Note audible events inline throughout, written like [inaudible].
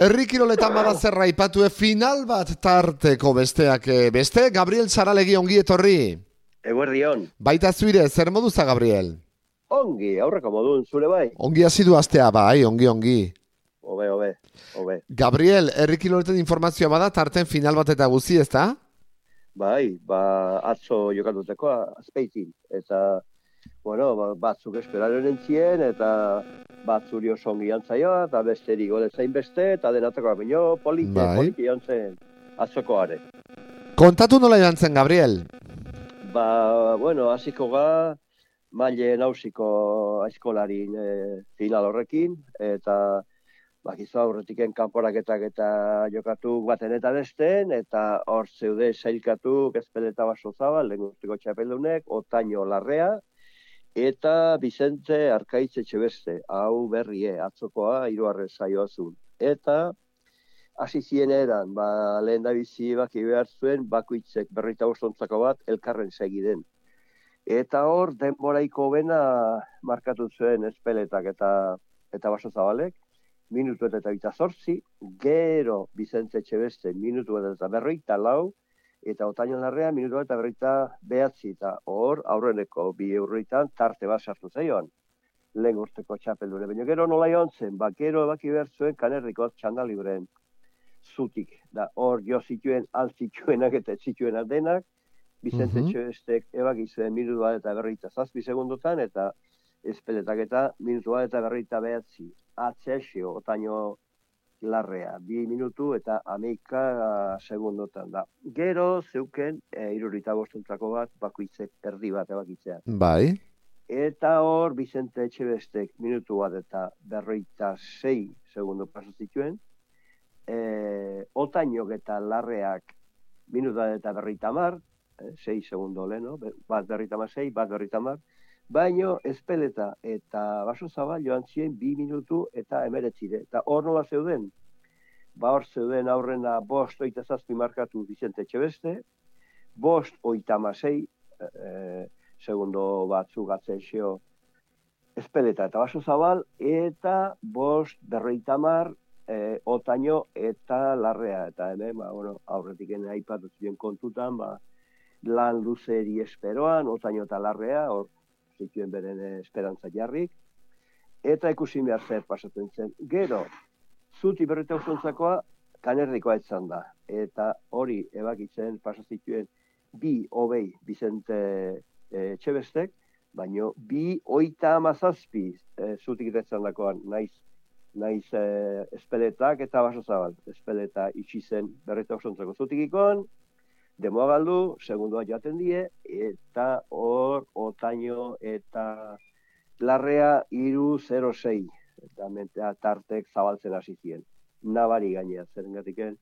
Herri kiroletan bada zerra ipatue final bat tarteko besteak eh, beste, Gabriel Saralegi ongi etorri. Eguerdion. Baita zuire, zer moduza, Gabriel? Ongi, aurreko modun, zure bai? Ongi hasi du astea bai, ongi, ongi. Obe, obe, obe. Gabriel, herri kiroletan informazioa bada tarten final bat eta guzi, ezta? Bai, ba, atzo jokatuteko azpeitin. Eta, bueno, ba, batzuk esperaren entzien, eta batzuri oso ongi antzaioa, eta besteri gole zain beste, eta denatako baino, poliki, Bai. poliki jantzen atzoko are. Kontatu nola joan zen, Gabriel? Ba, bueno, hasiko ga, maile nausiko aizkolarin e, final horrekin, eta bakizu aurretiken kanporaketak eta jokatu baten eta besten, eta hor zeude sailkatu ezpeleta baso zabal, lehen urteko txapeldunek, otaino larrea, eta Bizente Arkaitz Etxebeste, hau berrie, atzokoa, hiruarren saioa zuen. Eta, hasi zien eran, ba, lehen da bizi baki behar zuen, bakoitzek berreita bostontzako bat, elkarren segiden. Eta hor, denboraiko bena markatu zuen espeletak eta eta baso zabalek, minutu eta bita zortzi, gero Bizente Etxebeste minutu eta berreita lau, eta otaino larrea minutu eta berreita behatzi, eta hor, aurreneko bi eurritan tarte bat sartu zaioan lehen urteko txapeldure. Baina gero nola joan zen, ba, gero ebaki behar zuen kanerriko txanda libren zutik. Da, hor jo zituen, alt zituenak eta zituenak denak, Bizente Mhm. Txoestek ebaki zuen minutu bat eta berreita zazpi segundotan, eta espeletak eta minutu bat eta berreita behatzi. Atzesio, otaino larrea, bi minutu eta ameika segundotan da. Gero zeuken, e, irurita bostuntzako bat, bakoitzek erdi bat ebakitzea. Bai. Eta hor, Bizente Etxebestek minutu bat eta berreita sei segundo paso zituen. E, otainok eta larreak minutu bat eta berreita mar, eh, sei segundo leno, bat berreita mar sei, bat berreita mar. Baino, espeleta eta baso zabal joan ziren bi minutu eta emeretzire. Eta hor nola zeuden? Ba hor zeuden aurrena bost oita zazpi markatu Bizente Etxebeste, bost oita masei, e, segundo batzuk atzensio espeleta eta baso zabal, eta bost berreita mar, e, otaino eta larrea. Eta hemen, ba, bueno, aurretik ene aipatu ziren kontutan, ba, lan luzeri esperoan, otaino eta larrea, hor zituen beren eh, esperantza jarrik, eta ikusi behar zer pasatzen zen. Gero, zuti berreta usuntzakoa, kanerrikoa etzan da. Eta hori ebakitzen pasa zituen bi hobei Bizente e, Txebestek, baino bi oita amazazpi e, zutik etzan dakoan, naiz naiz e, espeletak eta baso zabal. Espeleta itxi zen berreta usuntzako zutikikon, demoa galdu, segundua joaten die, eta hor, otaino eta larrea iru 06. Eta mentea tartek zabaltzen hasi ziren. Nabari gainea, zeren gatiken,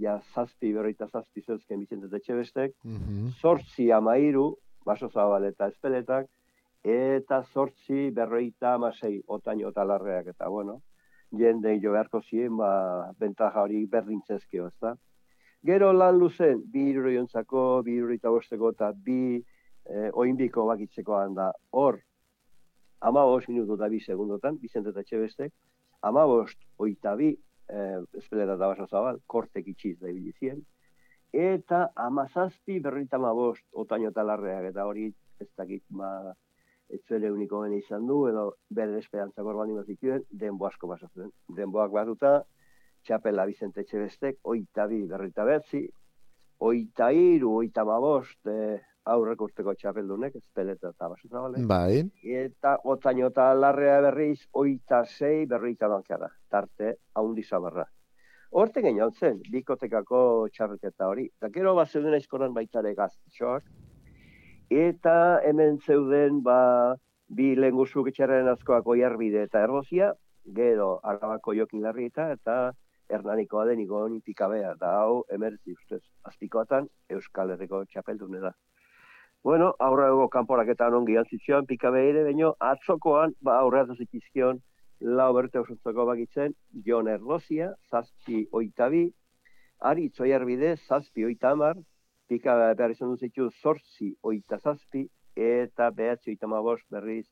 ja zazpi, berroita zazpi zeuzken Bizente Etxebestek, Mhm. zortzi amairu, baso zabal eta espeletak, eta zortzi berroita amasei, otaino eta larreak, eta bueno, jende jo beharko ziren, ba, bentaja hori berdintzezkio, ezta? Gero lan luzen, bi iruriontzako, bi irurita bosteko, eta bi eh, oinbiko bakitzekoan da, hor, ama bost minutu eta bi segundotan, Bizente eta Etxebestek, ama bost, oita bi, eh, espeleta eta baso zabal, kortek itxiz da ibili ziren, eta amazazpi berrita bost otaino eta larreak, eta hori ez dakit ma etzuele uniko bene izan du, edo bere esperantzak orban zituen, denbo asko basatzen. Denboak batuta, txapela Bizente Etxebestek, oita bi berrita betzi, oita iru, oita mabost, eh, aurreko urteko txapeldunek, ezpeleta eta baso zabale. Bai. Eta otaino eta larrea berriz, oita sei berroita bankara, tarte haundi zabarra. Horten gehiago zen, bikotekako txarreketa hori. Eta gero bat zeuden aizkoran baitare gaztxoak. Eta hemen zeuden ba, bi lehenguzuk etxarren askoak oiarbide eta errozia, gero arabako jokin larrieta eta hernanikoa den igon pikabea. Da hau emertzi ustez, azpikoatan Euskal Herriko txapeldune da. Bueno, aurrego kanporaketan ongi antzitzean, pikabe ere, baino atzokoan, ba, aurreatu zitizkion, lau berte osuntzako bakitzen, Jon Erlozia, zazpi oitabi, ari itzoiarbide, zazpi oita amar, pika behar izan du zitu zortzi oita zazpi, eta behatzi oita bost berriz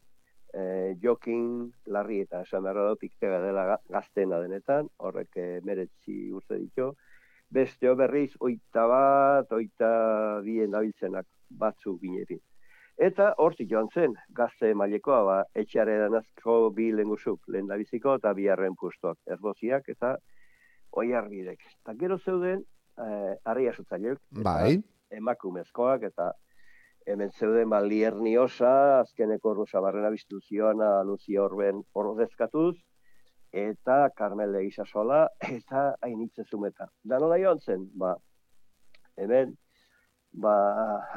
e, jokin larri eta esan behar dut dela gaztena denetan, horrek e, meretzi urte ditu. Beste berriz, oita bat, oita bien dabiltzenak batzu binetin. Eta hortik joan zen, gazte mailekoa, ba, etxeare danazko bi lengusuk, lehen da eta biharren pustoak, erboziak eta oi arbidek. Eta gero zeuden, eh, arria bai. emakumezkoak, eta hemen zeuden ba, lierni osa, azkeneko rusa barrena biztu zioana Luzi Orben ordezkatuz, eta Carmel Isasola, eta hainitze zumeta. Da nola joan zen, ba, hemen, ba,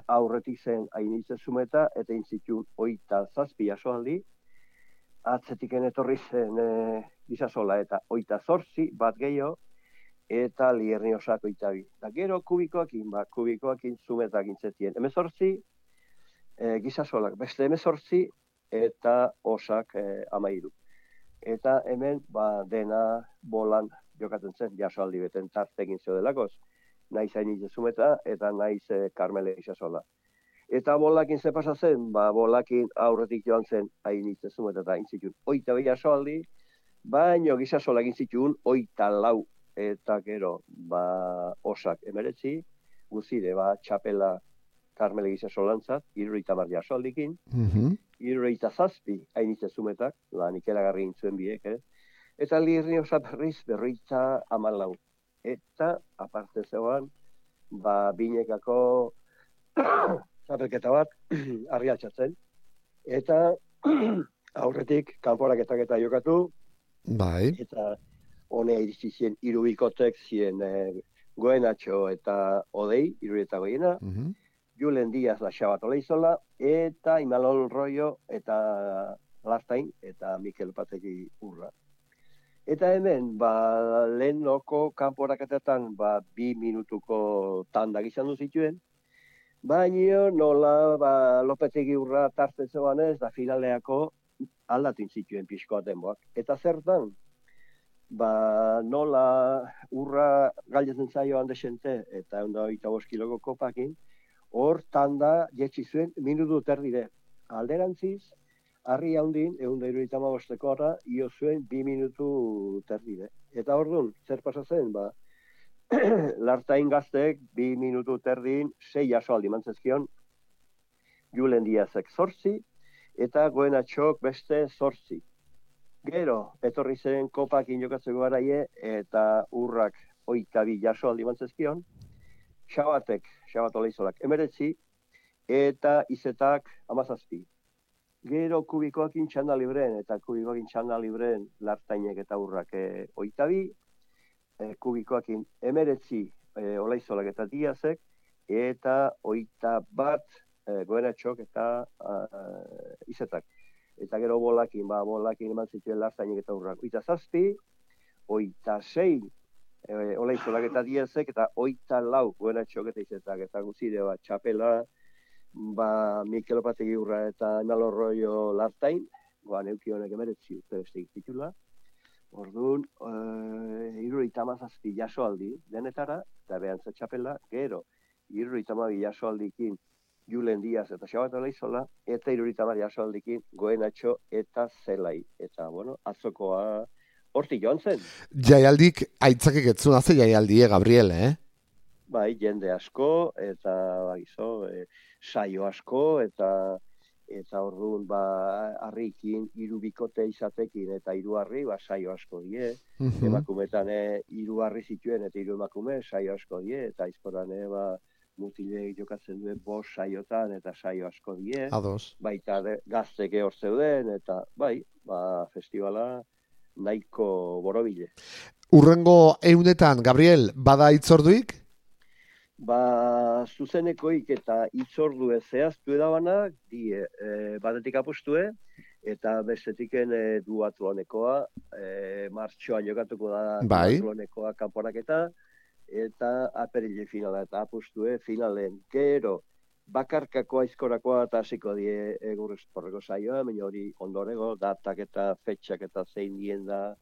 aurretik zen hainitze zumeta, eta intzitun oita zazpi asoaldi, atzetik etorri zen e, Isasola, eta oita zorzi bat gehiago, eta lierni osako itabi. Da gero kubikoakin, ba, kubikoakin zumetak intzetien. Hemezortzi, e, gizasolak, beste emezortzi eta osak e, amairu. Eta hemen ba, dena bolan jokatzen zen, jasoaldi beten tartegin zeo delakoz, nahi zain izazumeta eta nahi ze karmele gizasola. Eta bolakin ze pasa zen, ba, bolakin aurretik joan zen hain izazumeta eta intzitun oita behi jasoaldi, baino gizasola egin zituen oita lau. Eta gero ba, osak emeretzi, guzire ba, txapela Carmele gisa solantzat, irroita mardia soldikin, mm -hmm. irroita zazpi hainitze zumetak, lan ikeragarri intzuen biek, eh? eta lirri berriz berroita amalau. Eta, aparte zegoan, ba, binekako [coughs] zapelketa bat, [coughs] argi altxatzen. Eta, [coughs] aurretik, kanporak eta eta jokatu, bai. eta honea iritsi zien irubikotek zien eh, goenatxo eta odei, irueta goiena, mm Julen Diaz la Xabat Oleizola, eta Imalol Royo, eta Lastain, eta Mikel Pategi Urra. Eta hemen, ba, lehen loko kanporakatetan, ba, bi minutuko tanda gizan du zituen, baina nola, ba, Lopetegi Urra tartzen zegoan ez, da finaleako aldatin zituen pixkoa denboak. Eta zertan, ba, nola urra galdezen zaio handesente, eta onda oita kiloko kopakin, hor tanda jetxi zuen minutu terdire. Alderantziz, harri handin, egun da iruritama bosteko io zuen bi minutu terdire. Eta hor dun, zer pasa zen, ba, [clears throat] lartain gaztek bi minutu terdin, sei jaso aldi mantzezkion, julen diazek zortzi, eta goena txok beste zortzi. Gero, etorri zen kopak inokatzeko garaie, eta urrak oitabi jaso aldi mantzezkion, xabatek xabat oleizolak emeretzi, eta izetak amazazpi. Gero kubikoakin txanda libren, eta kubikoakin txanda libren lartainek eta urrak e, oitabi, e, kubikoakin emeretzi e, olaizolak eta diazek, eta oita bat e, goenatxok eta izetak. Eta gero bolakin, ba, bolakin eman zituen lartainek eta urrak. Oita zazpi, oita sei e, ola izolak eta diezek, eta oita lau goena txoketa izetak, eta guzide bat txapela, ba, Mikel Opategi urra eta Nalo Royo lartain, ba, neuki honek emeretzi urte beste ikitula, Orduan, e, iruri tamazazpi jasoaldi denetara, eta behan txapela, gero, iruri tamabi jasoaldikin Julen Diaz eta Xabat Olaizola, eta iruri tamabi jasoaldikin Goenatxo eta Zelai. Eta, bueno, atzokoa hortik joan zen. Jaialdik aitzakik etzuna ze jaialdie, Gabriel, eh? Bai, jende asko, eta baizo, e, saio asko, eta eta orduan ba harrikin hiru bikote izatekin eta hiru harri ba saio asko die mm -hmm. emakumetan eh hiru harri zituen eta hiru emakume saio asko die eta aizkoran eh ba mutile jokatzen duen bos saiotan eta saio asko die Ados. baita gazteke hor zeuden eta bai ba festivala nahiko borobile. Urrengo eunetan, Gabriel, bada itzorduik? Ba, zuzenekoik eta itzordu ez zehaztu edabanak, di, e, batetik apostue, eta bestetiken e, du atlonekoa, e, martxoan jokatuko da bai. atlonekoa kanporaketa, eta aperile finala, eta apostue finalen, gero, bakarkako aizkorakoa eta hasiko die egur esporreko saioa, baina hori ondorego, datak eta fetxak eta zein dien da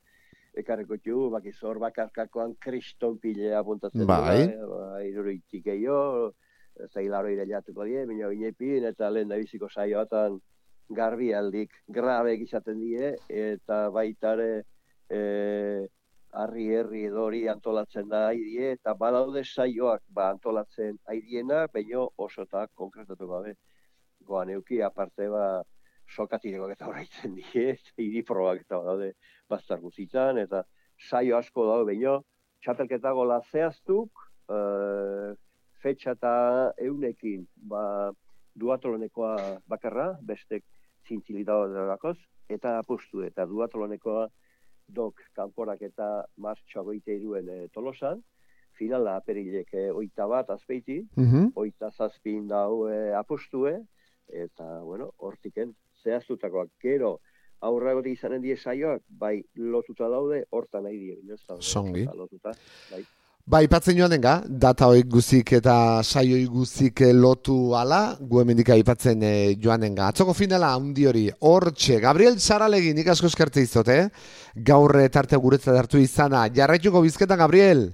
ekarreko txu, baki zor bakarkakoan kriston pilea puntatzen bai. da, ba, iruritik eio, zailaro ire jatuko die, baina inepin eta lehen da biziko saioatan garbialdik grabe izaten die, eta baitare e, harri herri edori antolatzen da haidie, eta badaude saioak ba, antolatzen haidiena, baino oso eta konkretatu gabe. Goan euki, aparte ba, sokatirekoak eta horreitzen die, [laughs] iriprobak eta badaude bastar guzitan, eta saio asko dago baino, txapelketa gola zehaztuk, e, fetxa eta eunekin, ba, duatolonekoa bakarra, bestek zintzilitago eta apustu, eta duatolonekoa dok kanporak eta martxoa goite iruen e, tolosan, finala aperilek e, oita bat azpeiti, mm oita zazpin dau e, apostue, eta, bueno, hortiken zehaztutakoak gero, aurrago izanen die saioak, bai lotuta daude, hortan nahi die. Songi. Lotuta, bai. Bai, patzen joan denga, data hoik guzik eta saioi guzik lotu ala, gu hemendik aipatzen e, joan denga. Atzoko finala, handi hori, hortxe, Gabriel Zaralegin, nik asko eskarte izot, eh? Gaur tarte guretzat hartu izana. Jarraituko bizketan, Gabriel?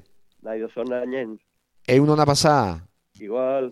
Nahi dozona, nien. Egun hona pasa? Igual.